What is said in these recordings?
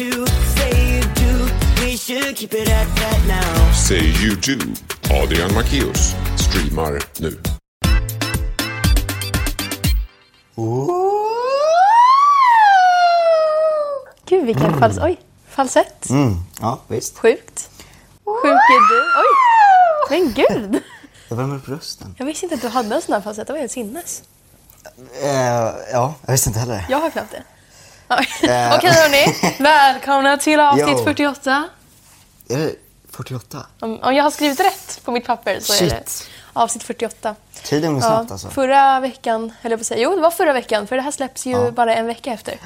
to say you do. We should keep it at that now. Say You Do. Adrian Macéus streamar nu. Gud vilken fals... Oj, falsett. Mm, ja, visst. Sjukt. Sjuk är du. Oj! Men gud! Jag värmer upp rösten. Jag visste inte att du hade en sån här falsett. Det var helt sinnes. Eh, ja, jag visste inte heller. Jag har knappt det. Ja. Eh. Okej hörni, välkomna till avsnitt Jo. 48. Är det 48? Om, om jag har skrivit rätt på mitt papper så är det Shit. avsnitt 48. Tiden går snabbt alltså. Förra veckan, eller på att säga, jo det var förra veckan för det här släpps ju Ja. bara en vecka efter.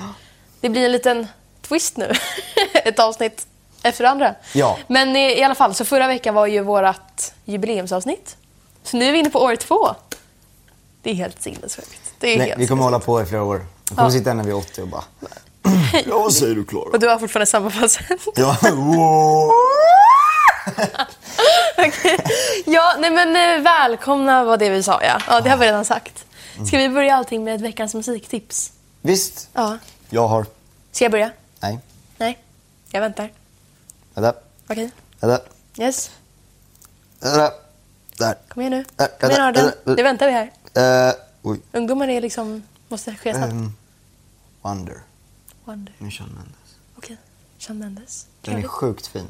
Det blir en liten twist nu. Ett avsnitt efter det andra. Ja. Men i, i alla fall, så förra veckan var ju vårt jubileumsavsnitt. Så nu är vi inne på år två. Det är helt sinnessjukt. Det är Nej, helt vi kommer hålla på i flera år. Vi kommer Ja. sitta här när vi är 80 och bara... Ja, vad säger du Klara? Och du har fortfarande samma falsett. Ja, wow. Okej. Ja, nej men eh, välkomna var det vi sa ja. Ja, det har vi redan sagt. Ska vi börja allting med ett veckans musiktips? Visst, Ja. jag har... Ska jag börja? Nej, Nej. Jag väntar. vänta, Okej. vänta, Yes. vänta. Där. Kom igen nu. Kom igen Arden. Nu väntar vi här. Eh, oj. Ungdomar är liksom, måste ske snabbt. Um, Wonder Wonder. med Shawn Mendes. Okej. Shawn Mendes. Den är sjukt fin.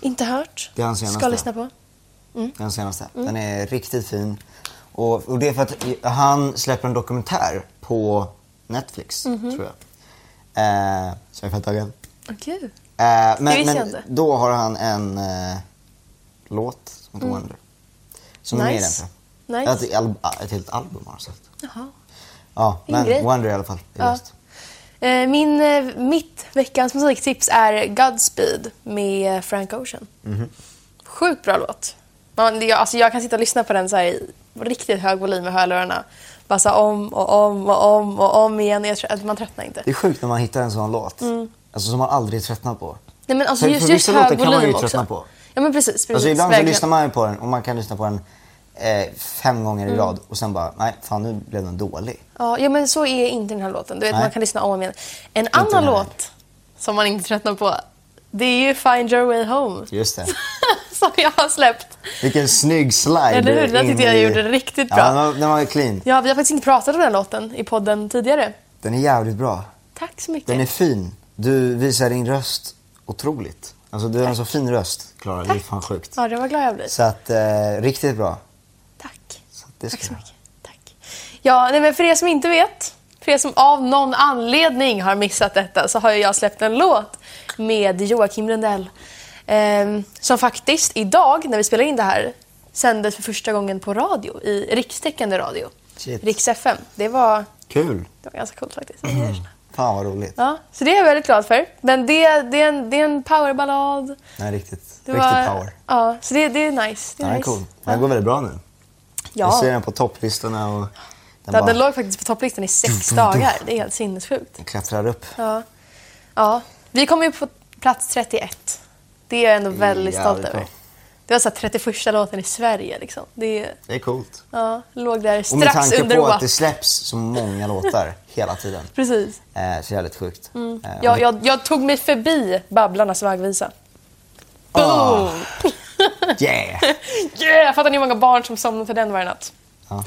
Inte hört. Det är hans senaste. Ska lyssna på. Den senaste. Mm. Den är riktigt fin. Och, och det är för att han släpper en dokumentär på Netflix, Mhm. tror jag. Eh, så jag är fett taggad. Okej. Eh, men visste jag inte. då har han en eh, låt som heter Wonder. Som är med i den Mm. Nice. Nice. Ett, ett helt album har han släppt. Jaha. Ja, men grej. Wonder i alla fall. Ja. Eh, Min, eh, mitt veckans musiktips är Godspeed med Frank Ocean. Mhm. Sjukt bra låt. Man, jag, alltså jag kan sitta och lyssna på den så i riktigt hög volym med hörlurarna. Bara så om och om och om och om igen. Jag tror, att man tröttnar inte. Det är sjukt när man hittar en sån låt. Alltså som man aldrig tröttnar på. Nej, men alltså För- just, för just vissa låtar hög kan man ju också. tröttna på. Ja men precis. precis Alltså ibland så lyssnar man ju på den och man kan lyssna på den eh, fem gånger Mm. i rad och sen bara, nej fan nu blev den dålig. Ja, ja men så är inte den här låten. Du vet, Nej. man kan lyssna om igen. En annan den här. låt som man inte tröttnar på, det är ju Find Your Way Home. Just det. som jag har släppt. Vilken snygg slide. Eller hur? Den tyckte jag i- gjorde riktigt Ja, bra. den var, den var clean. Ja, vi har faktiskt inte pratat om den låten i podden tidigare. Den är jävligt bra. Tack så mycket. Den är fin. Du visar din röst otroligt. Alltså du har en så fin röst, Klara. Det är fan sjukt. Ja, det var glad jag blir. Så att, eh, riktigt bra. Det Tack så mycket. Tack. Ja, nej, men för er som inte vet, för er som av någon anledning har missat detta, så har jag släppt en låt med Joakim Lundell. ehm, som faktiskt idag, när vi spelar in det här, sändes för första gången på radio, i rikstäckande radio. Shit. Riks FM. Det var, Kul. det var ganska coolt faktiskt. Fan vad roligt. Ja, så det är jag väldigt glad för. Men det, det, är, en, det är en powerballad. Nej, riktigt. Det riktigt var, power. Ja, så det, det är nice. Det är är nice. cool. Den går väldigt bra nu. Jag Ja, ser den på topplistorna och den den, bara den låg faktiskt på topplistan i sex dagar. Det är helt sinnessjukt. klättrar upp. Ja. ja. Vi kom ju på plats 31. Det är jag ändå väldigt stolt över. Det var så här 31 låten i Sverige. Liksom. Det Det är coolt. ja, låg där Och med strax tanke under på att det släpps så många låtar hela tiden. Precis. Eh, så jävligt sjukt. Eh, Mm. Jag, det- jag, jag tog mig förbi Babblarnas vaggvisa. Ah, Boom! yeah! Yeah! Fattar ni hur många barn som somnade till den varje natt? Ja.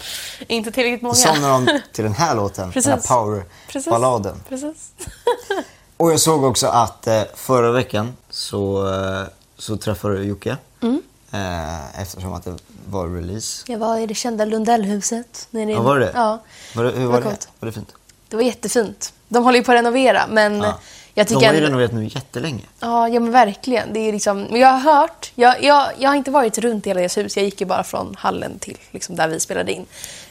Inte tillräckligt många. Då somnar de till den här låten, Precis. den här power-balladen. Precis. Och jag såg också att eh, förra veckan så, eh, så träffade du Jocke. Mm. Eh, eftersom att det var release. Jag var i det kända Lundellhuset. nere i- Ja, var det? Ja. Var det, hur var var det? Var det fint? Det var jättefint. De håller ju på att renovera, men Ja. Jag De tycker har ju renoverat nu jättelänge. Ja, ja men verkligen. Det är liksom, men jag har hört, jag, jag, jag har inte varit runt i hela deras hus, jag gick ju bara från hallen till liksom, där vi spelade in.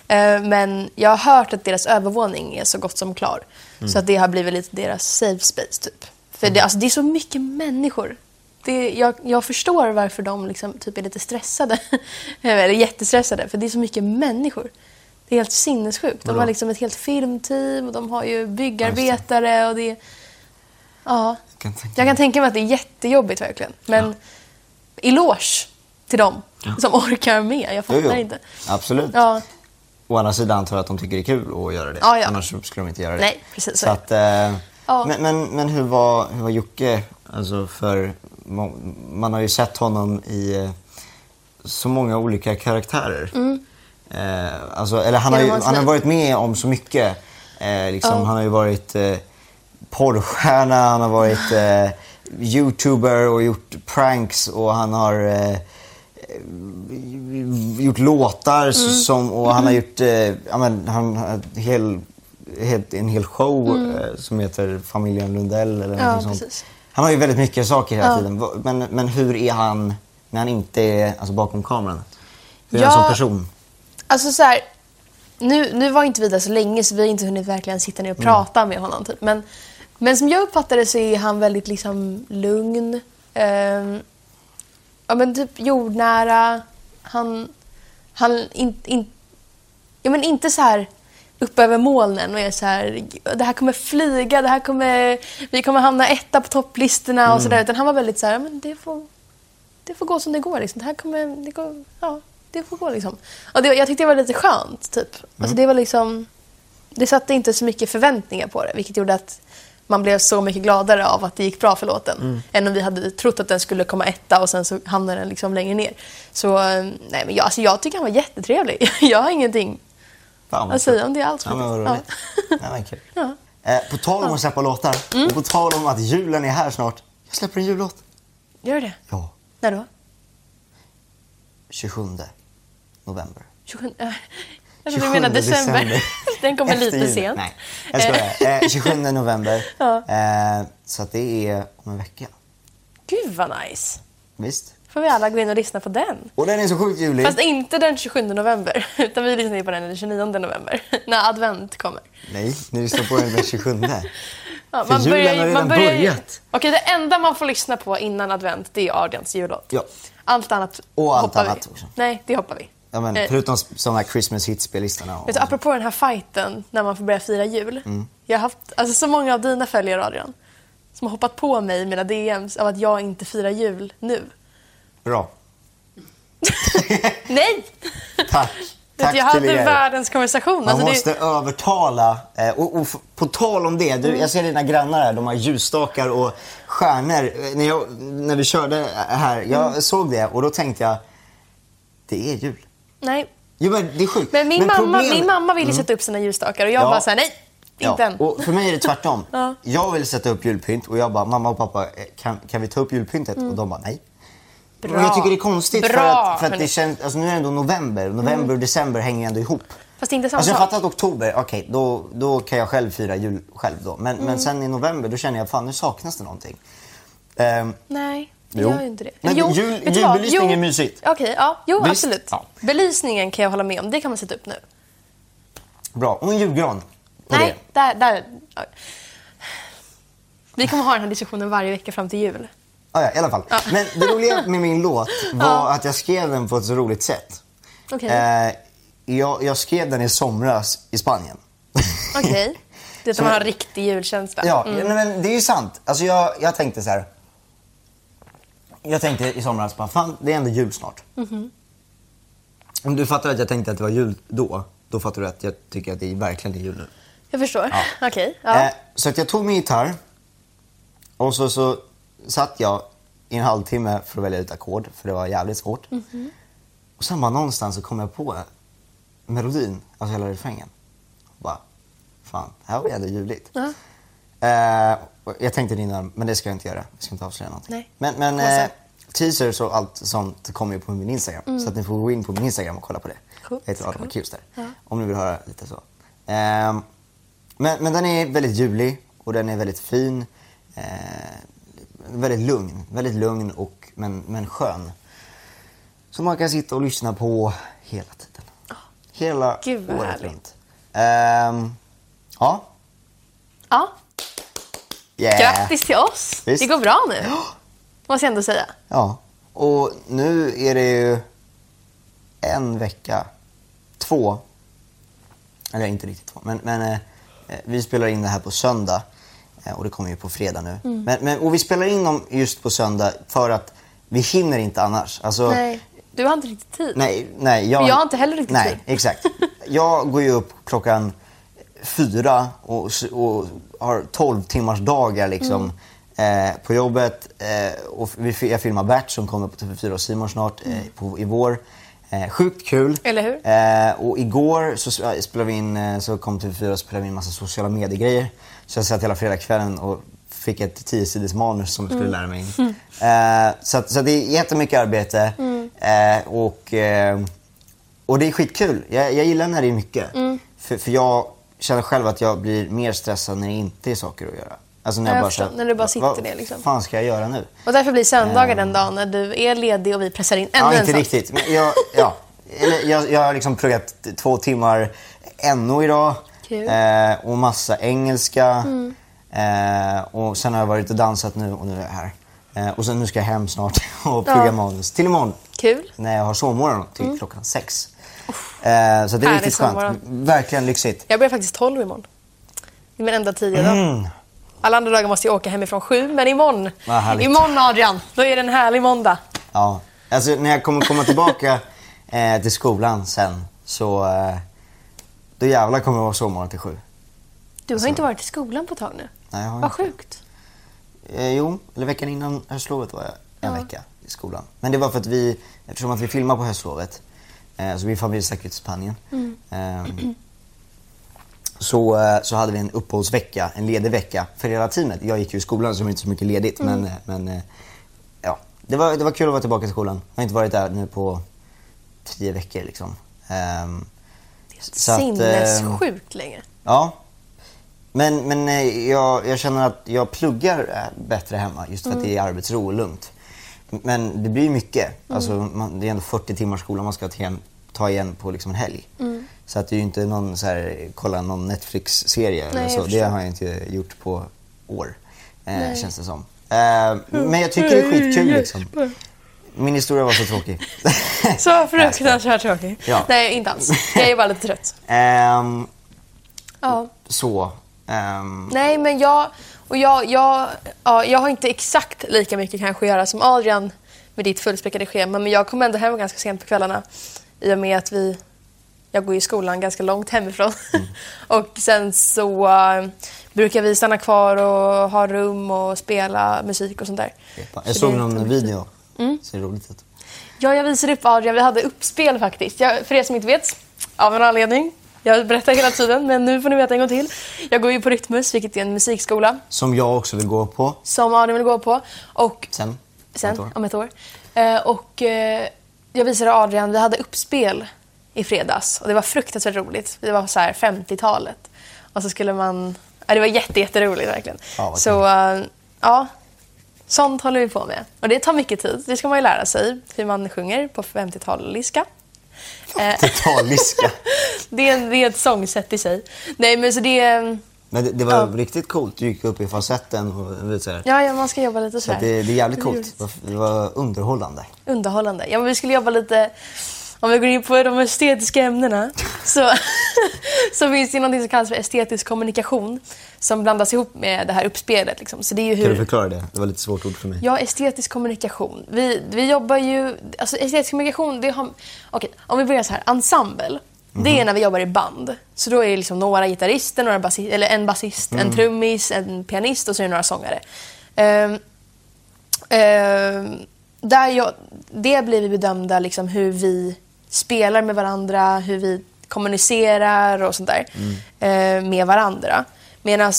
Eh, men jag har hört att deras övervåning är så gott som klar. Så att det har blivit lite deras safe space typ. För det, alltså, det är så mycket människor. Det, jag, jag förstår varför de liksom, typ är lite stressade. Eller jättestressade, för det är så mycket människor. Det är helt sinnessjukt. De har liksom ett helt filmteam och de har ju byggarbetare och det är... Ja. Kan tänka Jag kan tänka mig att det är jättejobbigt verkligen. Men eloge till dem som orkar med. Jag Jo, fattar jo. inte. Absolut. Ja, Å andra sidan antar jag att de tycker det är kul att göra det. Ja, ja. Annars skulle de inte göra det. Nej, precis så att, eh, Ja. Men, men, men hur, var, hur var Jocke? Alltså för man har ju sett honom i eh, så många olika karaktärer. Eh, alltså, eller han har, ju, han har varit med om så mycket. Eh, liksom, Ja. Han har ju varit eh, porrstjärna, han har varit eh, youtuber och gjort pranks och han har eh, gjort låtar Mm. som, och han har gjort eh, ja, men, han har hel, helt, en hel show eh, som heter Familjen Lundell eller Mm. Ja, sånt. precis. Han har ju väldigt mycket saker hela Ja. tiden. Men, men hur är han när han inte är alltså, bakom kameran? Hur är han Ja. som person? Alltså så här, nu, nu var inte vi där så länge så vi har inte hunnit verkligen sitta ner och prata med honom. Typ. Men, men som jag uppfattar det så är han väldigt liksom lugn. Ehm, ja men typ jordnära. Han, han in, in, ja, men inte så här upp över molnen och är så här, det här kommer flyga, det här kommer, vi kommer hamna etta på topplistorna och sådär. Utan han var väldigt så här, "Ja, men det får, det får gå som det går. Liksom. Det här kommer, det går, ja, det får gå liksom. Och det, jag tyckte det var lite skönt, typ. Alltså det var liksom, det satte inte så mycket förväntningar på det, vilket gjorde att man blev så mycket gladare av att det gick bra för låten. Än om vi hade trott att den skulle komma etta och sen så hamnade den liksom längre ner. Så eh, nej, men jag, alltså jag tycker han var jättetrevlig. Jag har ingenting Fan, att säga om det alls. Ja, men. Ja. kul. Ja. Mm. Eh, på tal om att släppa låtar och på tal om att julen är här snart. Jag släpper en jullåt. Gör det? Ja, När då? 27 november. 27, äh, jag trodde du menade december. Den kommer lite jul. sent. Nej, jag skojar. Eh, 27 november. Ja. Eh, så det är om en vecka. Gud vad nice. Visst? får vi alla gå in och lyssna på den. Och den är så sjukt julig. Fast inte den 27 november, utan vi lyssnar ju på den den 29 november, när advent kommer. Nej, ni lyssnar på den den 27. Ja, För julen har redan börjar ju- börjat. Okej, det enda man får lyssna på innan advent, det är Adrians jullåt. Ja. Allt annat Och allt hoppar annat vi. också. Nej, det hoppar vi. Ja, men, Eh, förutom här Christmas hit-spellistorna. och- apropå den här fighten när man får börja fira jul. Mm. Jag har haft alltså, så många av dina följare, Adrian, som har hoppat på mig i mina DMs av att jag inte firar jul nu. Bra. Nej! Tack. Tack jag till hade världens konversation. Man Alltså, måste det, övertala. Eh, och, och på tal om det, du, jag ser dina grannar här, de har ljusstakar och stjärnor. Eh, När, jag, när vi körde här, jag Mm. såg det och då tänkte jag, det är jul. Nej. Jo men det är sjukt. Men min, mamma, problem- min mamma ville sätta upp sina ljusstakar och jag Ja. bara såhär, nej, inte Ja, än. och för mig är det tvärtom. Ja. Jag vill sätta upp julpynt och jag bara, mamma och pappa, eh, kan, kan vi ta upp julpyntet? Och de bara, nej. Bra. Och jag tycker det är konstigt för Bra, att, för att det känns, alltså nu är det ändå november. November och december hänger ändå ihop. Fast det är inte samma Alltså jag fattar att oktober, okej då, då kan jag själv fira jul själv då. Men, Mm. men sen i november då känner jag fan nu saknas det någonting. Ehm, Nej, Jo. gör ju inte det. Men jo, jul- julbelysning Jo. är mysigt. Okej, ja. Jo, Visst. absolut. Ja. Belysningen kan jag hålla med om. Det kan man sätta upp nu. bra, och en julgran. Nej, det. där, där. ja. Vi kommer ha den här diskussionen varje vecka fram till jul. Ah, ja, i alla fall. Men det roliga med min låt var att jag skrev den på ett så roligt sätt. Okej. Eh, jag, jag skrev den i somras i Spanien. Okej. Det är man har riktig julkänsla. Ja, Mm. ja, men det är ju sant. Alltså jag, jag tänkte så här. Jag tänkte i somras, bara, fan det är ändå jul snart. Mhm. Om du fattar att jag tänkte att det var jul då, då fattar du att jag tycker att det är verkligen är jul nu. Jag förstår. Ja. Okej. Ja. Eh, så att jag tog min gitarr och så, så satt jag i en halvtimme för att välja ut ackord, för det var jävligt svårt. Mhm. Och sen bara någonstans så kom jag på melodin, alltså hela refrängen. Och bara, fan, det här var ju ändå ljuvligt. Ja. Eh, jag tänkte det innan, men det ska jag inte göra. Jag ska inte avslöja någonting. Nej. Men, men eh, teasers och allt sånt kommer ju på min Instagram. Så att ni får gå in på min Instagram och kolla på det. Coolt, Jag heter Adam. Marcus där. Ja. Om ni vill höra lite så. Ehm, men, men den är väldigt julig och den är väldigt fin. Eh, väldigt lugn. Väldigt lugn och, men, men skön. Så man kan sitta och lyssna på hela tiden. Hela Gud, vad året härligt. runt. Ehm, ja. ja. Yeah. Grattis till oss. Visst. Det går bra nu. Måste jag ändå säga. Ja, och nu är det ju en vecka, två, eller inte riktigt två, men, men eh, eh, vi spelar in det här på söndag eh, och det kommer ju på fredag nu. Mm. Men, men, och vi spelar in dem just på söndag för att vi hinner inte annars. Alltså, Nej, du har inte riktigt tid. Nej, nej. Jag, Men jag har inte heller riktigt Nej, tid. exakt. Jag går ju upp klockan fyra och, och har 12 timmars dagar liksom. Eh, på jobbet. Eh, och vi, jag filmar Bert som kommer på TV4 och Simon snart eh, på, i vår. Eh, sjukt kul. Eller hur? Eh, och igår så sp- spelade vi in, eh, så kom TV4 och spelade in massa sociala medier-grejer. Så jag satt hela fredagskvällen och fick ett 10-sidors manus som jag skulle lära mig in. Eh, så, så det är jättemycket arbete. Eh, och, eh, och det är skitkul. Jag, jag gillar när det är mycket. För, för jag känner själv att jag blir mer stressad när det inte är saker att göra. Alltså när Ja, jag, jag bara förstår. När du bara "Va- sitter vad ner, liksom." fan ska jag göra nu? Och därför blir söndagar den dagen när du är ledig och vi pressar in ännu Ja, en inte sak. riktigt. Men jag, ja. Jag, jag har liksom pluggat två timmar NO idag. Kul. Eh, och massa engelska. Eh, och sen har jag varit och dansat nu och nu är jag här. Eh, och sen nu ska jag hem snart och plugga Ja. manus. Till imorgon. Kul. När jag har sovmorgon till klockan sex. Eh, så det är riktigt skönt. Verkligen lyxigt. Jag börjar faktiskt 12 imorgon. Det är min enda tidiga dag. Mm. Alla andra dagar måste jag åka hemifrån sju, men imorgon, imorgon Adrian, då är det en härlig måndag. Ja. Alltså när jag kommer komma tillbaka eh, till skolan sen så eh, då jävlar kommer jag vara sovmorgon till sju. Du har inte varit i skolan på ett tag nu. Nej, jag har Vad inte. sjukt. Eh, jo, eller veckan innan höstlovet var jag en vecka i skolan. Men det var för att vi, eftersom att vi filmar på höstlovet, eh, så vi familjestack ut till Spanien. Eh, så, eh, så hade vi en uppehållsvecka, en ledig vecka för hela teamet. Jag gick ju i skolan så det var inte så mycket ledigt men, eh, men eh, ja, det var, det var kul att vara tillbaka i skolan. Jag har inte varit där nu på tio veckor liksom. Ehm, så att, Sinnessjukt länge. Ja. Men, men jag, jag känner att jag pluggar bättre hemma just för att det är arbetsro och lugnt. Men det blir mycket. Alltså, man, det är ändå 40 timmars skola man ska ta igen, ta igen på liksom en helg. Så att det är ju inte någon så här, kolla någon Netflix-serie eller så. Det har jag inte gjort på år. Eh, känns det som. Eh, men jag tycker det är skitkul liksom. Min historia var så tråkig. Så fruktansvärt tråkigt. Ja. Nej, inte alls. Jag är bara lite trött. Ehm, Ja. så. ehm, Nej, men jag, och jag, jag, ja, jag har inte exakt lika mycket kanske att göra som Adrian med ditt fullspäckade schema. Men jag kommer ändå hem ganska sent på kvällarna i och med att vi, jag går i skolan ganska långt hemifrån. och sen så äh, brukar vi stanna kvar och ha rum och spela musik och sånt där. Jag Så såg någon video. Ser roligt ut. Ja, jag visade upp Adrian. Vi hade uppspel faktiskt. Jag, för er som inte vet, av en anledning. Jag berättar hela tiden, men nu får ni veta en gång till. Jag går ju på Rytmus, vilket är en musikskola Som jag också vill gå på som Adrian vill gå på. Och sen. sen, Ett år. om ett år. Eh, och eh, jag visade Adrian, vi hade uppspel i fredags. Och det var fruktansvärt roligt. Det var så här 50-talet. Och så skulle man... Ja, det var jätte, jätteroligt verkligen. Ja, så eh, ja, sånt håller vi på med. Och det tar mycket tid. Det ska man ju lära sig. Hur man sjunger på 50-taliska. Eh, Totaliska. det, är, det är ett sångsätt i sig. Nej, men så det... Men det, det var Ja. riktigt coolt. Du gick upp i falsetten och vet, så här. Ja, ja, man ska jobba lite Så att det, det är jävligt coolt. Det var, det var underhållande. underhållande. Ja, men vi skulle jobba lite... Om vi går in på de estetiska ämnena så, så finns det något som kallas för estetisk kommunikation som blandas ihop med det här uppspelet. Liksom. Så det är ju Kan du hur... förklara det? Det var lite svårt ord för mig. Ja, estetisk kommunikation. Vi, vi jobbar ju... Alltså estetisk kommunikation, det har... Okej, om vi börjar så här. Ensemble. Det är när vi jobbar i band. Så då är det liksom några gitarrister, några bassi- eller en basist, en trummis, en pianist och så är det några sångare. Ehm, ehm, där jag, det blir vi bedömda liksom hur vi spelar med varandra, hur vi kommunicerar och sånt där eh, med varandra. Medan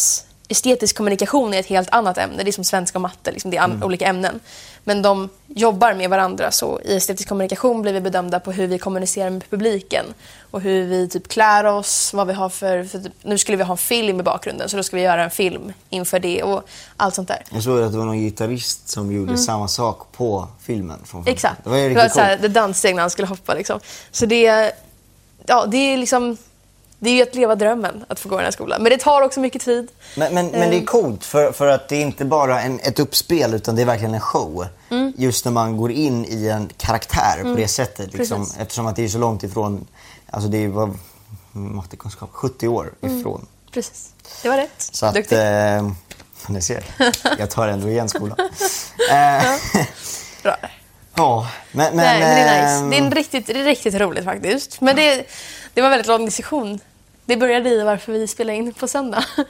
estetisk kommunikation är ett helt annat ämne. Det är som svenska och matte, liksom, det är an- olika ämnen. Men de jobbar med varandra. Så i estetisk kommunikation blir vi bedömda på hur vi kommunicerar med publiken. Och hur vi typ klär oss, vad vi har för... för typ, nu skulle vi ha en film i bakgrunden, så då ska vi göra en film inför det och allt sånt där. Jag såg att det var någon gitarrist som gjorde samma sak på filmen. Från Mm. Exakt. Det var det var så här, det danssteg när han skulle hoppa. Liksom. Så det, ja, det är liksom... Det är ju att leva drömmen att få gå i den här skolan. Men det tar också mycket tid. Men, men, men det är coolt för, för att det är inte bara en, ett uppspel utan det är verkligen en show. Mm. Just när man går in i en karaktär på det sättet. Liksom, Precis. eftersom att det är så långt ifrån, alltså det är mattekunskap, 70 år ifrån. Precis. Det var rätt. Så att, Mm. Duktig. eh, ni ser, jag tar ändå igen skolan. eh, Bra. ja, men, men, Nej, men det är nice. ehm, Det är, en riktigt, det är riktigt roligt faktiskt. Men det, det var en väldigt lång diskussion. Det började i varför vi spelade in på söndag.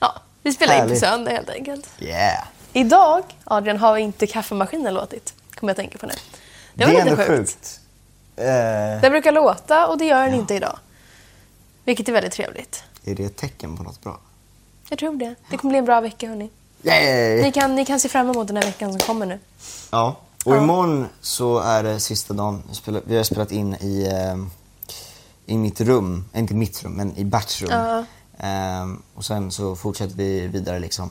Ja, Vi spelar in på Härligt. söndag helt enkelt. Yeah. Idag, Adrian, har inte kaffemaskinen låtit. Kommer jag tänka på nu. Det Det, var är lite sjukt. sjukt. Eh, Den brukar låta och det gör den inte idag. Vilket är väldigt trevligt. är det ett tecken på något bra? Jag tror det. Det kommer bli en bra vecka hörni. Yay! Ni kan, ni kan se fram emot den här veckan som kommer nu. Ja. Och Ja. imorgon så är det sista dagen. Vi spelar- Vi har spelat in i, eh, i mitt rum. Eh, Inte mitt rum, men i Berts rum. Ja. Ehm, och sen så fortsätter vi vidare liksom.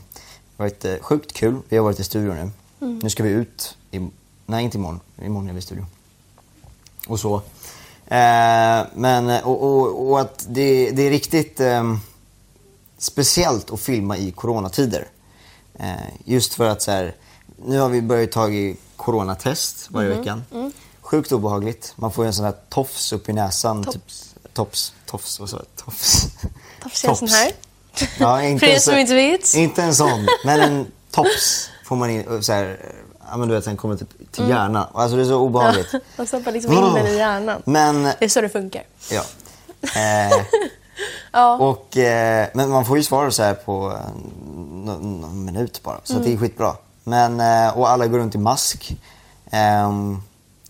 Det har varit eh, sjukt kul. Vi har varit i studion nu. Mm. Nu ska vi ut. I, nej, inte imorgon. Imorgon är vi i studion. Och så. Eh, men, eh, och, och, och att det, det är riktigt ehm, speciellt att filma i coronatider. Eh, just för att så här, nu har vi börjat ta i coronatest varje Mhm. vecka. Sjukt obehagligt. Man får ju en sån här tofs upp i näsan. Tops. Typ, tops, tofs, vad sa jag? Tofs. Tofs är en sån här. Ja, inte För er som inte vet. Inte en sån, men en tops får man in, så här, ja men du vet den kommer typ till hjärnan. Alltså det är så obehagligt. Man stoppar liksom in den i hjärnan. Men, Det är så det funkar. ja. Eh, Ja. och, eh, men man får ju svar så här på eh, någon, någon minut bara. Så att det är skitbra. Men, eh, och alla går runt i mask. Ehm,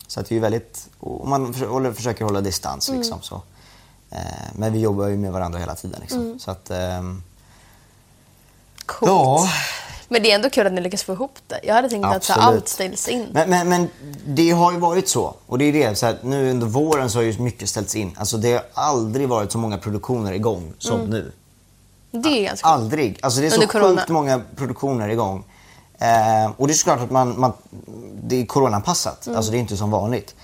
så att det är ju väldigt, och man försöker hålla distans liksom. Så. Eh, men vi jobbar ju med varandra hela tiden liksom. Så att, ehm, Coolt. ja. Men det är ändå kul att ni lyckas få ihop det. Jag hade tänkt att så Absolut. allt ställs in. Men, men, men det har ju varit så. Och det är det, så här, nu under våren så har ju mycket ställts in. Alltså det har aldrig varit så många produktioner igång som nu. Det är ganska. Aldrig. Alltså det är så Under corona. sjukt många produktioner igång. Eh, och det är såklart att man, man, det är coronaanpassat. Mm. Alltså det är inte som vanligt.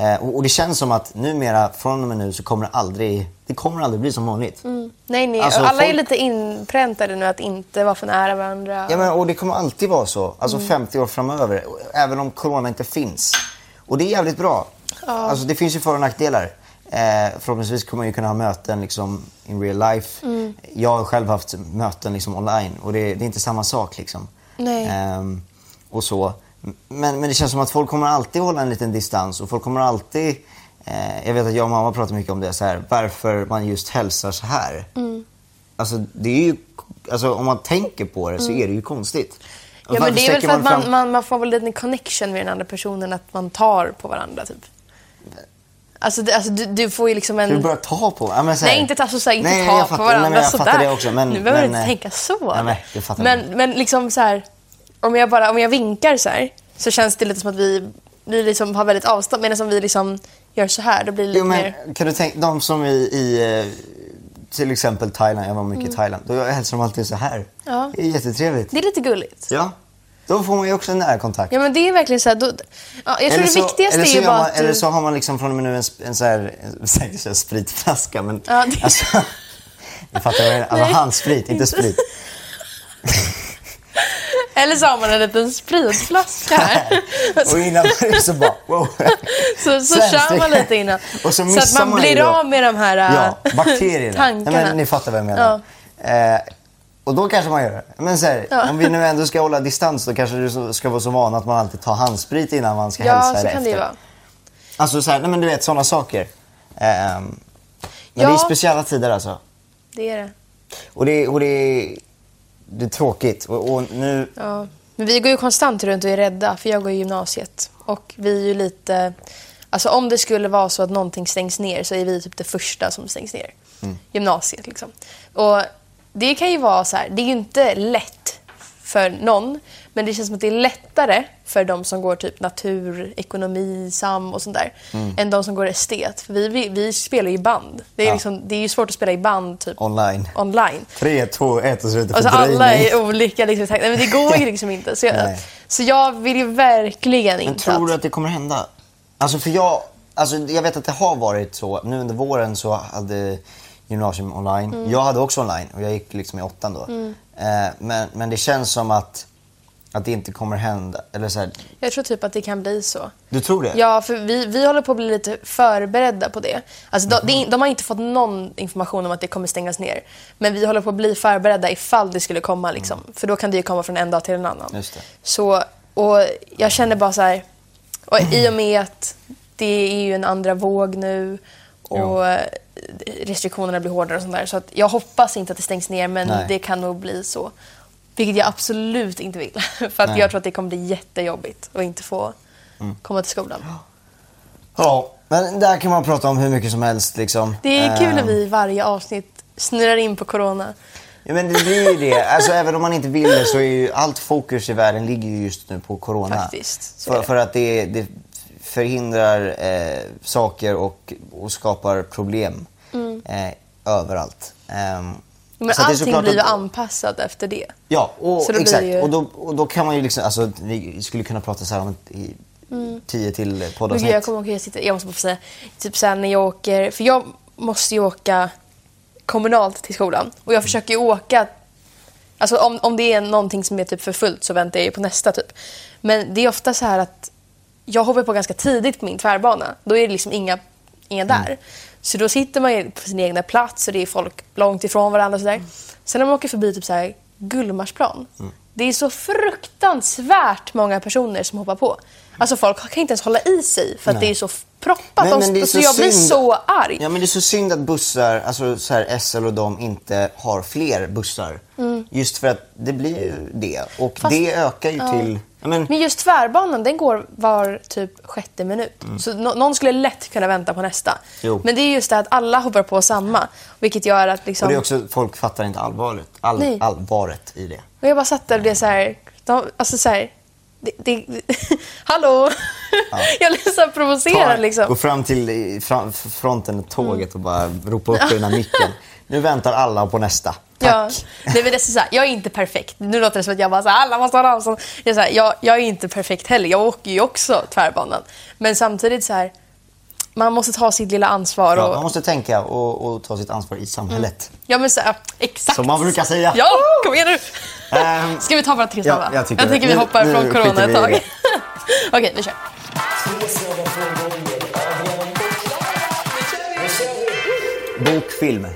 Eh, och, och det känns som att numera, från och med nu, så kommer det aldrig, det kommer aldrig bli som vanligt. Nej, nej. Alltså, alla är folk- lite inpräntade nu att inte vara för nära varandra. Ja, men, och det kommer alltid vara så. Alltså Mm. 50 år framöver. Även om corona inte finns. Och det är jävligt bra. Alltså det finns ju för och nackdelar. Eh, förhoppningsvis kommer man ju kunna ha möten liksom in real life. Mm. Jag har själv haft möten liksom online och det, det är inte samma sak liksom. Nej. Ehm, och så. Men, men det känns som att folk kommer alltid hålla en liten distans och folk kommer alltid eh, jag vet att jag och mamma pratar mycket om det så här, varför man just hälsar så här. Mm. Alltså det är ju, alltså om man tänker på det så är det ju konstigt. Mm. Ja, men det är väl för att man, fram- man, man får väl en connection med den andra personen, att man tar på varandra typ. Alltså, det, alltså du, du får ju liksom en... Ska vi börja ta på? Ja, men här- Nej, inte, alltså, så här, inte Nej, ta jag på fattar- varandra nej, men jag sådär. fattar det också, men- nu behöver men, du inte eh, tänka så. nej, men fattar men, men liksom så här, om jag bara om jag vinkar så här, så känns det lite som att vi, vi liksom har väldigt avstånd. Medan om vi liksom gör så här, då blir det lite Jo, mer... men kan du tänka, de som i, i eh, till exempel Thailand, jag var mycket i Thailand, då hälsar de alltid så här. Mm. Ja. Det är jättetrevligt. Det är lite gulligt. Ja, då får man ju också en närkontakt. Ja, men det är verkligen så här, då, ja, jag tror det så, viktigaste eller är så ju bara man, att Eller du... så har man liksom från och med nu en, en så här, säga spritflaska, men Ja, det- alltså, jag fattar vad jag menar. Alltså handsprit, inte sprit. Eller så har man en liten spritflaska här. Och innan det så bara, wow. Så, så kör man lite innan. Och så så att man, man blir då- av med de här Ja, äh, bakterierna. tankarna. Nej, men ni fattar vad jag menar. Eh, och då kanske man gör det. Men så här, Ja. om vi nu ändå ska hålla distans då kanske du så- ska vara så van att man alltid tar handsprit innan man ska Ja, hälsa så eller kan det vara. Alltså så här, nej men du vet sådana saker. Ehm, men Ja. det är speciella tider alltså. Det är det. Och det, och det, är, det är tråkigt. Och, och nu, Ja. Men vi går ju konstant runt och är rädda, för jag går i gymnasiet. Och vi är ju lite... Alltså om det skulle vara så att någonting stängs ner så är vi typ det första som stängs ner. Mm. Gymnasiet liksom. Och det kan ju vara så här, det är ju inte lätt för någon. Men det känns som att det är lättare för de som går typ natur, ekonomi, sam och sånt där. Mm. Än de som går estet. För vi, vi, vi spelar ju i band. Det är, Ja. liksom, det är ju svårt att spela i band typ online. online. Tre, två, ett och så är det Alltså alla är olika liksom. Nej, men det går ju liksom inte. Så jag, så jag vill ju verkligen Men inte tror du att... det kommer hända? Alltså för jag, alltså jag vet att det har varit så. Nu under våren så hade gymnasium online. Mm. Jag hade också online och jag gick liksom i åttan då. Eh, men, men det känns som att, att det inte kommer hända. Eller så här, Jag tror typ att det kan bli så. du tror det? Ja, för vi, vi håller på att bli lite förberedda på det. Alltså, de, Mhm. det- de har inte fått någon information om att det kommer stängas ner. Men vi håller på att bli förberedda ifall det skulle komma. Liksom. För då kan det ju komma från en dag till en annan. Mm. Just det. Så, och jag känner bara så här... Och I och med att det är ju en andra våg nu och restriktionerna blir hårdare och sånt där. Så att jag hoppas inte att det stängs ner men Nej. det kan nog bli så. Vilket jag absolut inte vill. För att Nej. jag tror att det kommer bli jättejobbigt att inte få komma till skolan. Ja, men där kan man prata om hur mycket som helst liksom. Det är kul när Ehm, vi i varje avsnitt snurrar in på corona. Ja, men det blir ju det. Alltså, även om man inte vill det så är ju allt fokus i världen ligger ju just nu på corona. Faktiskt, För, för att det, det förhindrar eh, saker och, och skapar problem eh, överallt. Mm. Men så är allting blir ju anpassat efter det. Ja, och, Så då exakt. ju- Och, då, och då kan man ju liksom, alltså vi skulle kunna prata så här om i, tio till poddavsnitt. jag kommer ihåg, jag, sitter, jag måste bara få säga, typ såhär när jag åker, för jag måste ju åka kommunalt till skolan och jag försöker ju åka, alltså om, om det är någonting som är typ för fullt så väntar jag ju på nästa typ. Men det är ofta så här att jag hoppar på ganska tidigt på min tvärbana, då är det liksom inga, inga där. Så då sitter man på sin egna plats och det är folk långt ifrån varandra och sådär. Sen när man åker förbi typ så här Gullmarsplan, det är så fruktansvärt många personer som hoppar på. Alltså folk kan inte ens hålla i sig för att Nej. det är så proppat. Men- men är så så jag blir så arg. Ja men det är så synd att bussar, alltså så här SL och de inte har fler bussar. Just för att det blir ju det. Och Mm. Fast- det ökar ju till... Men, Men just tvärbanan, den går var typ sjätte minut. Så nå- någon skulle lätt kunna vänta på nästa. Mm. Jo. Men det är just det att alla hoppar på samma. Vilket gör att liksom... och det är också, folk fattar inte allvaret, all, allvaret i det. Och jag bara satt där och det är så här... De, alltså så här det, det, hallå! jag blir så provocerad Ta- liksom. Gå fram till fram, fronten tåget och bara ropa upp i den här micken. Nu väntar alla på nästa. Tack. Ja. Nej, men det är så här, jag är inte perfekt. Nu låter det som att jag bara så här, alla måste ha är så här, jag, jag är inte perfekt heller. Jag åker ju också tvärbanan. Men samtidigt så här, man måste ta sitt lilla ansvar. Ja, Och, man måste tänka och, och ta sitt ansvar i samhället. Ja men så exakt. Som man brukar säga. Ja, kom igen nu. Ehm, Ska vi ta våra tre ja, snabba? jag tycker det. vi Nu- hoppar nu från skiter corona vi ett tag. Okej, vi kör. Bok, film.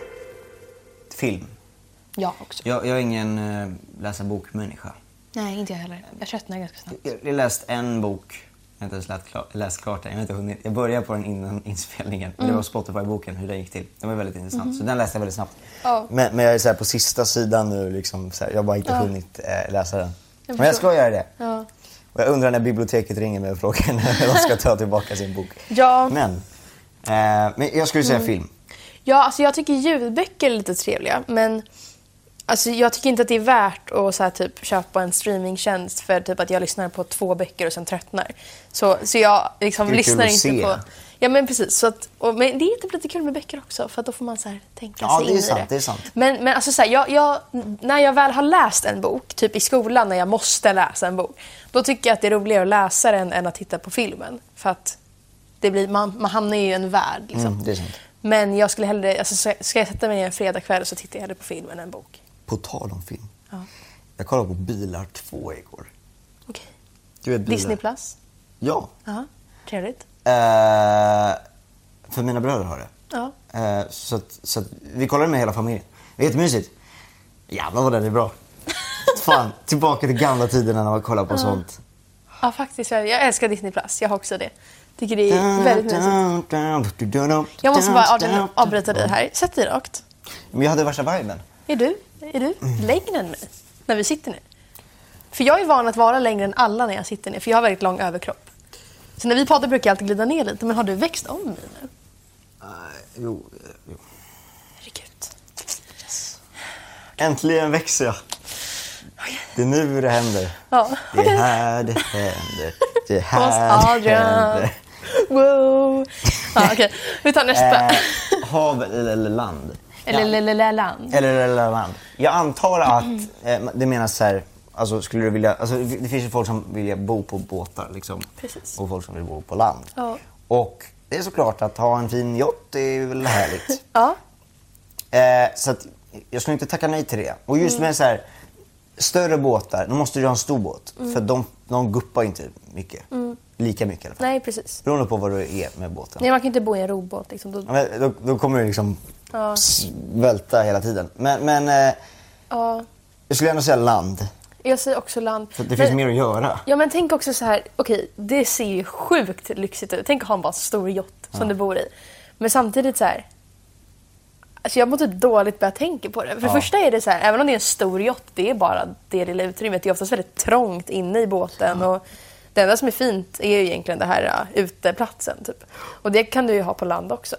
Film. Jag också. Jag, jag är ingen uh, läsa bokmänniska. Nej, inte jag heller. Jag tröttnar ganska snabbt. Jag jag har läst en bok. Jag har inte ens läst, klar, läst klart den. Jag, har inte hunnit. jag började på den innan inspelningen. Men det var Spotify-boken, hur den gick till. Den var väldigt intressant. Så den läste jag väldigt snabbt. Ja. Men, men jag är så här på sista sidan nu. Liksom, här, jag har bara inte Ja. hunnit eh, läsa den. Jag men jag ska göra det. Ja. Och jag undrar när biblioteket ringer mig och frågar när de ska ta tillbaka sin bok. Ja. Men, eh, men jag skulle säga Mm. film. Ja, alltså jag tycker ljudböcker är lite trevliga, men alltså jag tycker inte att det är värt att så här, typ, köpa en streamingtjänst för typ att jag lyssnar på två böcker och sen tröttnar. Så, så jag liksom lyssnar inte se. på... Ja men precis. Så att, och, men det är typ lite kul med böcker också för då får man så här, tänka Ja, sig det är in i sant, det. det är sant. Men, men alltså så här, jag, jag, när jag väl har läst en bok, typ i skolan när jag måste läsa en bok, då tycker jag att det är roligare att läsa den än att titta på filmen. För att det blir, man, man hamnar ju i en värld. Liksom. Mm. Men jag skulle hellre, alltså, ska- jag sätta mig ner en fredagkväll så tittar jag hellre på film än en bok. På tal om film. Ja. Jag kollade på Bilar 2 igår. Okej. Bilar? Disney plus? Ja. Ja, trevligt. Eh, för mina bröder har det. Ja. Eh, så att, så att vi kollade med hela familjen. Det var jättemysigt. Jävlar vad den är bra. Fan, tillbaka till gamla tiderna när man kollade på sånt. ja, faktiskt. Jag, älskar Disney plus. Jag har också det. Tycker det är väldigt mysigt. Jag måste bara avbryta dig här. Sätt dig rakt. Men jag hade värsta viben. Är du, är du längre än mig när vi sitter ner? För jag är van att vara längre än alla när jag sitter ner, för jag har väldigt lång överkropp. Så när vi poddar brukar jag alltid glida ner lite, men har du växt om mig nu? Uh, jo, jo. Herregud. Äntligen växer jag. Det är nu det händer. Ja, Det är här det händer. Det är här det händer. Wow. Ja, Okej, vi tar nästa. Eh, hav eller land? Eller land. Eller, land. Jag antar att eh, det menas så här, alltså skulle du vilja, alltså det finns ju folk som vill bo på båtar liksom. Precis. Och folk som vill bo på land. Ja. Och det är såklart att ha en fin yacht är väl härligt. Ja. eh, så att jag skulle inte tacka nej till det. Och just Mm. med så här, större båtar, då måste du ha en stor båt. För de, de guppar inte mycket. Lika mycket i alla fall. Nej, precis. Beroende på vad du är med båten. Nej, man kan inte bo i en robåt. Liksom. Då, Ja, men Då, då kommer det liksom Ja. välta hela tiden. Men, men eh, ja. jag skulle ändå säga land. Jag säger också land. För det Men- finns mer att göra. Ja men tänk också så här, okej det ser ju sjukt lyxigt ut. Tänk att ha en bara stor yacht som du bor i. Men samtidigt så här, Alltså jag mår typ dåligt bara jag tänker på det. För det Ja. första är det så här, även om det är en stor yacht, det är bara det lilla utrymmet. Det är oftast väldigt trångt inne i båten. Och det enda som är fint är ju egentligen det här uh, uteplatsen. Typ. Och det kan du ju ha på land också.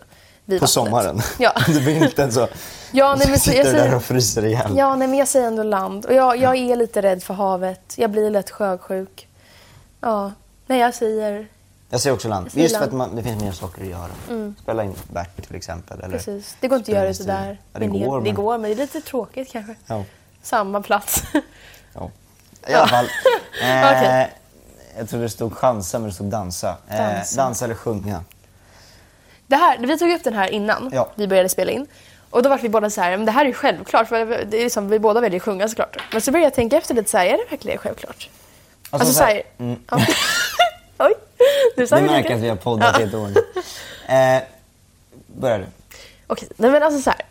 På sommaren. Ja. Du blir inte så... Ja, nej, men så- jag där säger- och fryser ihjäl. Ja, nej, men jag säger ändå land. Och jag, jag är lite rädd för havet. Jag blir lätt sjösjuk. Ja, nej jag säger Jag säger också land. Säger Just för land. att man, det finns mer saker att göra. Spela in Bert till exempel. Eller precis. Det går inte att göra det sådär. Ja, det Men går. Det men... går, men det är lite tråkigt kanske. Ja. Samma plats. Ja. I alla fall. Eh, Okej. Jag tror det stod chansa men det stod dansa. Eh, Dansa. dansa eller sjunga. Det här, vi tog upp den här innan Ja. vi började spela in. Och då var vi båda så här, men det här är ju självklart. För det är liksom, vi båda väljer att sjunga såklart. Men så började jag tänka efter lite så här, är det verkligen självklart? Alltså, så här, mm. ja. Oj, du sa ju märker att vi har poddat i ett år nu. Eh, börjar du. Okej, nej men alltså så här.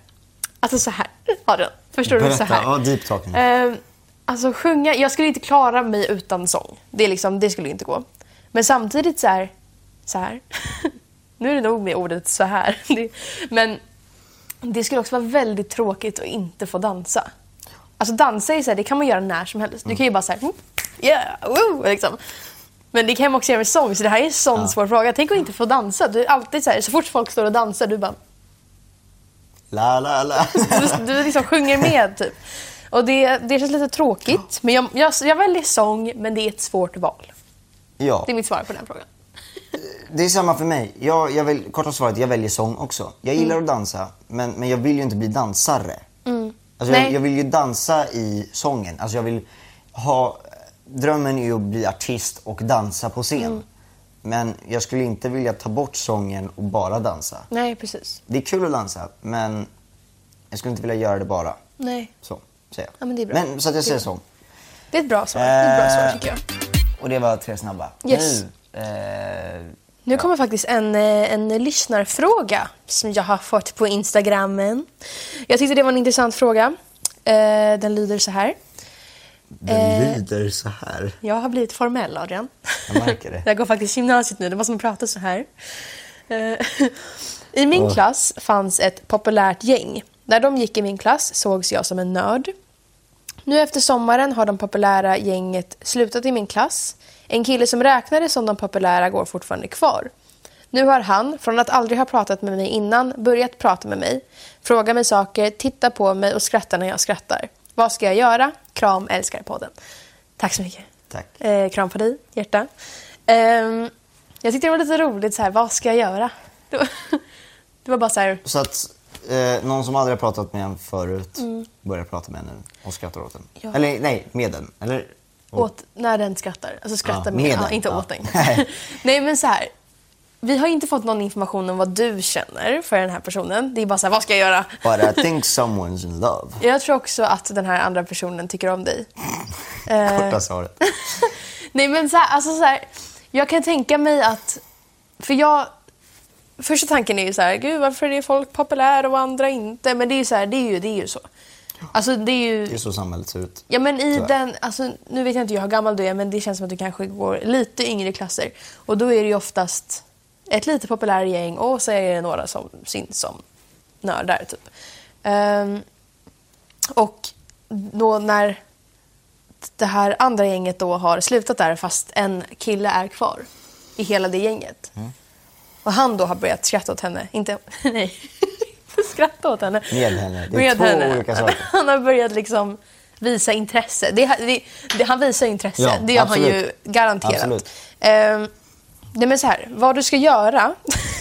Alltså så här, Adrian. Förstår du? Så Berätta. här. Ja, deep talk nu. Ehm, alltså sjunga, jag skulle inte klara mig utan sång. Det, är liksom, det skulle inte gå. Men samtidigt så här, så här. nu är det nog med ordet så här. Men det skulle också vara väldigt tråkigt att inte få dansa. Alltså dansa är så här, det kan man göra när som helst. Du kan ju bara säga yeah, woo, liksom. Men det kan man också göra med sång, så det här är en sån svår fråga. Tänk att inte få dansa. Du är alltid så här, så fort folk står och dansar, du bara La, la, la. du, du liksom sjunger med typ. Och det, det känns lite tråkigt. Men jag, jag, jag väljer sång, men det är ett svårt val. ja, Det är mitt svar på den frågan. det är samma för mig. Jag, jag vill, korta svaret, jag väljer sång också. Jag gillar Mm. att dansa, men, men jag vill ju inte bli dansare. Alltså jag, jag vill ju dansa i sången. Alltså jag vill ha... Drömmen är ju att bli artist och dansa på scen. Mm. Men jag skulle inte vilja ta bort sången och bara dansa. Nej, precis. Det är kul att dansa, men jag skulle inte vilja göra det bara. Nej. Så, säger jag. Ja, men det är bra. Men, så att jag säger sång. Det är ett bra svar. Det är ett bra svar Eh, tycker jag. Och det var tre snabba. Yes. Nu, eh, Nu kommer faktiskt en, eh, en lyssnarfråga som jag har fått på Instagrammen. Jag tyckte det var en intressant fråga. Eh, Den lyder så här. den Eh. lyder så här. Jag har blivit formell, Adrian. Jag märker det. Jag går faktiskt gymnasiet nu, det var som att prata så här. I min klass fanns ett populärt gäng. När de gick i min klass sågs jag som en nörd. Nu efter sommaren har de populära gänget slutat i min klass. En kille som räknades som de populära går fortfarande kvar. Nu har han, från att aldrig ha pratat med mig innan, börjat prata med mig. Frågar mig saker, tittar på mig och skrattar när jag skrattar. Vad ska jag göra? Kram, älskar podden. Tack så mycket. Tack. Eh, kram på dig, hjärta. Ehm, jag tyckte det var lite roligt, så här, vad ska jag göra? Det var, det var bara så här, Så att eh, någon som aldrig har pratat med en förut börjar prata med en nu och skrattar åt den. Ja. Eller nej, med den. Eller, åt, när den skrattar. Alltså skrattar Ja, med, med ja, den. inte Ja. åt den. Nej. Men så här. Vi har inte fått någon information om vad du känner för den här personen. Det är bara så här, vad ska jag göra? But I think someone's in love. Jag tror också att den här andra personen tycker om dig. Eh, Korta svaret. Nej men så här, alltså så här, jag kan tänka mig att, för jag, första tanken är ju så här, gud varför är folk populära och andra inte? Men det är ju så här, det är ju, det är ju så. Alltså det är ju, Det är så samhället ser ut. ja men i Tyvärr. den, alltså nu vet jag inte hur gammal du är men det känns som att du kanske går lite yngre klasser. Och då är det ju oftast ett lite populärare gäng och så är det några som syns som nördar typ. Ehm, och då när det här andra gänget då har slutat där fast en kille är kvar i hela det gänget. Mm. Och han då har börjat skratta åt henne. Inte, nej, skratta åt henne. Med henne. Det är två olika saker. Han har börjat liksom visa intresse. Det, det, det, han visar intresse. Ja, det gör han ju garanterat. Absolut. Ehm, nej men så här, vad du ska göra,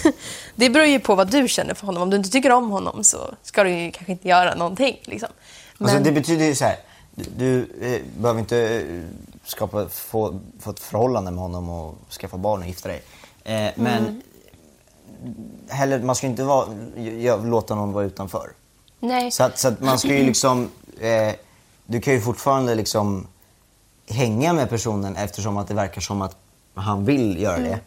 det beror ju på vad du känner för honom. Om du inte tycker om honom så ska du ju kanske inte göra någonting. Liksom. Men, Alltså, det betyder ju så här. Du, du eh, behöver inte eh, skapa, få, få ett förhållande med honom och skaffa barn och gifta dig. Eh, men Mm. Heller, man ska inte vara, låta någon vara utanför. nej. Så att, så att man ska ju liksom, eh, du kan ju fortfarande liksom hänga med personen eftersom att det verkar som att han vill göra Mm. det.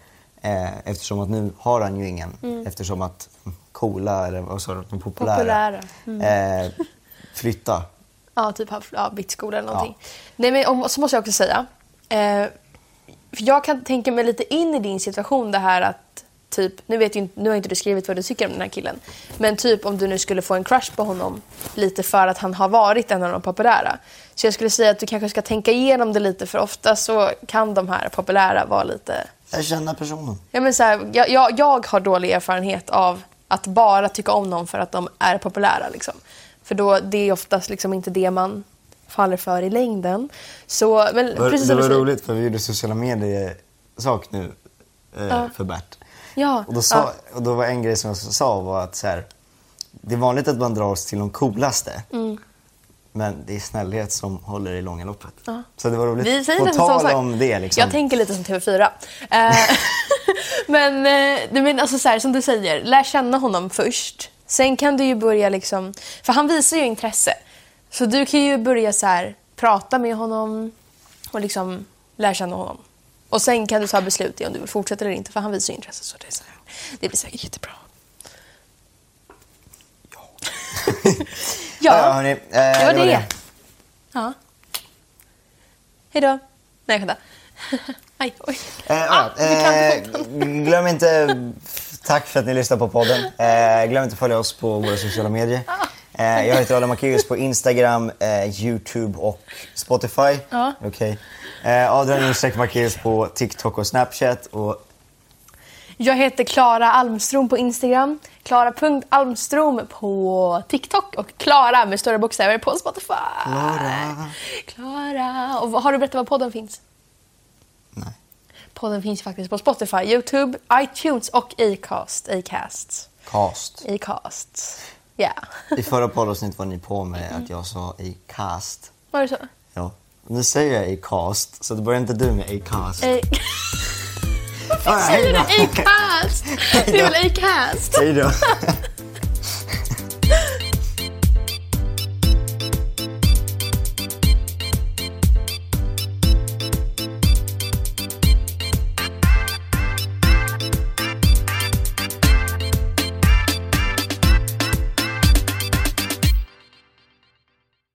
Eh, eftersom att nu har han ju ingen. Eftersom att coola, eller vad sa du, de populära, Populära. Mm. Eh, flytta. Ja, typ haft ja, bytt skola eller någonting. Nej, men och så måste jag också säga. Eh, för jag kan tänka mig lite in i din situation det här att typ, nu, vet ju, inte- nu har inte du skrivit vad du tycker om den här killen, men typ om du nu skulle få en crush på honom lite för att han har varit en av de populära. Så jag skulle säga att du kanske ska tänka igenom det lite för ofta så kan de här populära vara lite Jag känner personen. Ja, men så här, jag, jag, jag har dålig erfarenhet av att bara tycka om någon för att de är populära. Liksom. För då, det är oftast liksom inte det man faller för i längden. Så, men Det var, precis det var roligt för vi gjorde sociala medier-sak nu eh, för Bert. Ja, Och då, sa, och då var en grej som jag sa var att så här, det är vanligt att man dras till de coolaste. Mm. Men det är snällhet som håller i långa loppet. Så det var roligt. Vi säger På tal om det liksom. Jag tänker lite som TV4. Eh, men, eh, men alltså så här, som du säger, lär känna honom först. Sen kan du ju börja liksom, för han visar ju intresse. Så du kan ju börja så här, prata med honom och liksom lära känna honom. Och sen kan du ta beslut i om du vill fortsätta eller inte, för han visar intresse. Så det, är så det blir säkert jättebra. ja, ja, ja, hörni, eh, det var det. Ja. Hej då. Nej, vänta. Aj, oj. Eh, ah, eh, glöm inte, tack för att ni lyssnar på podden. Eh, glöm inte att följa oss på våra sociala medier. Eh, jag heter Adam Macéus på Instagram, eh, Youtube och Spotify. Ja. Okej. Eh, Adrian Macéus på TikTok och Snapchat. Och Jag heter Klara Almstrom på Instagram, Klara.almstrom på TikTok och Klara med stora bokstäver på Spotify. Klara. Klara. Och har du berättat var podden finns? Nej. Podden finns faktiskt på Spotify, Youtube, iTunes och Acast. Acast. Cast. Acast. Ja. I förra poddavsnittet var ni på mig att jag sa i cast. Var det så? Ja. Nu säger jag i cast, så då börjar inte du med i cast. A- hej Säger du Acast? Det är väl Acast? Hej då.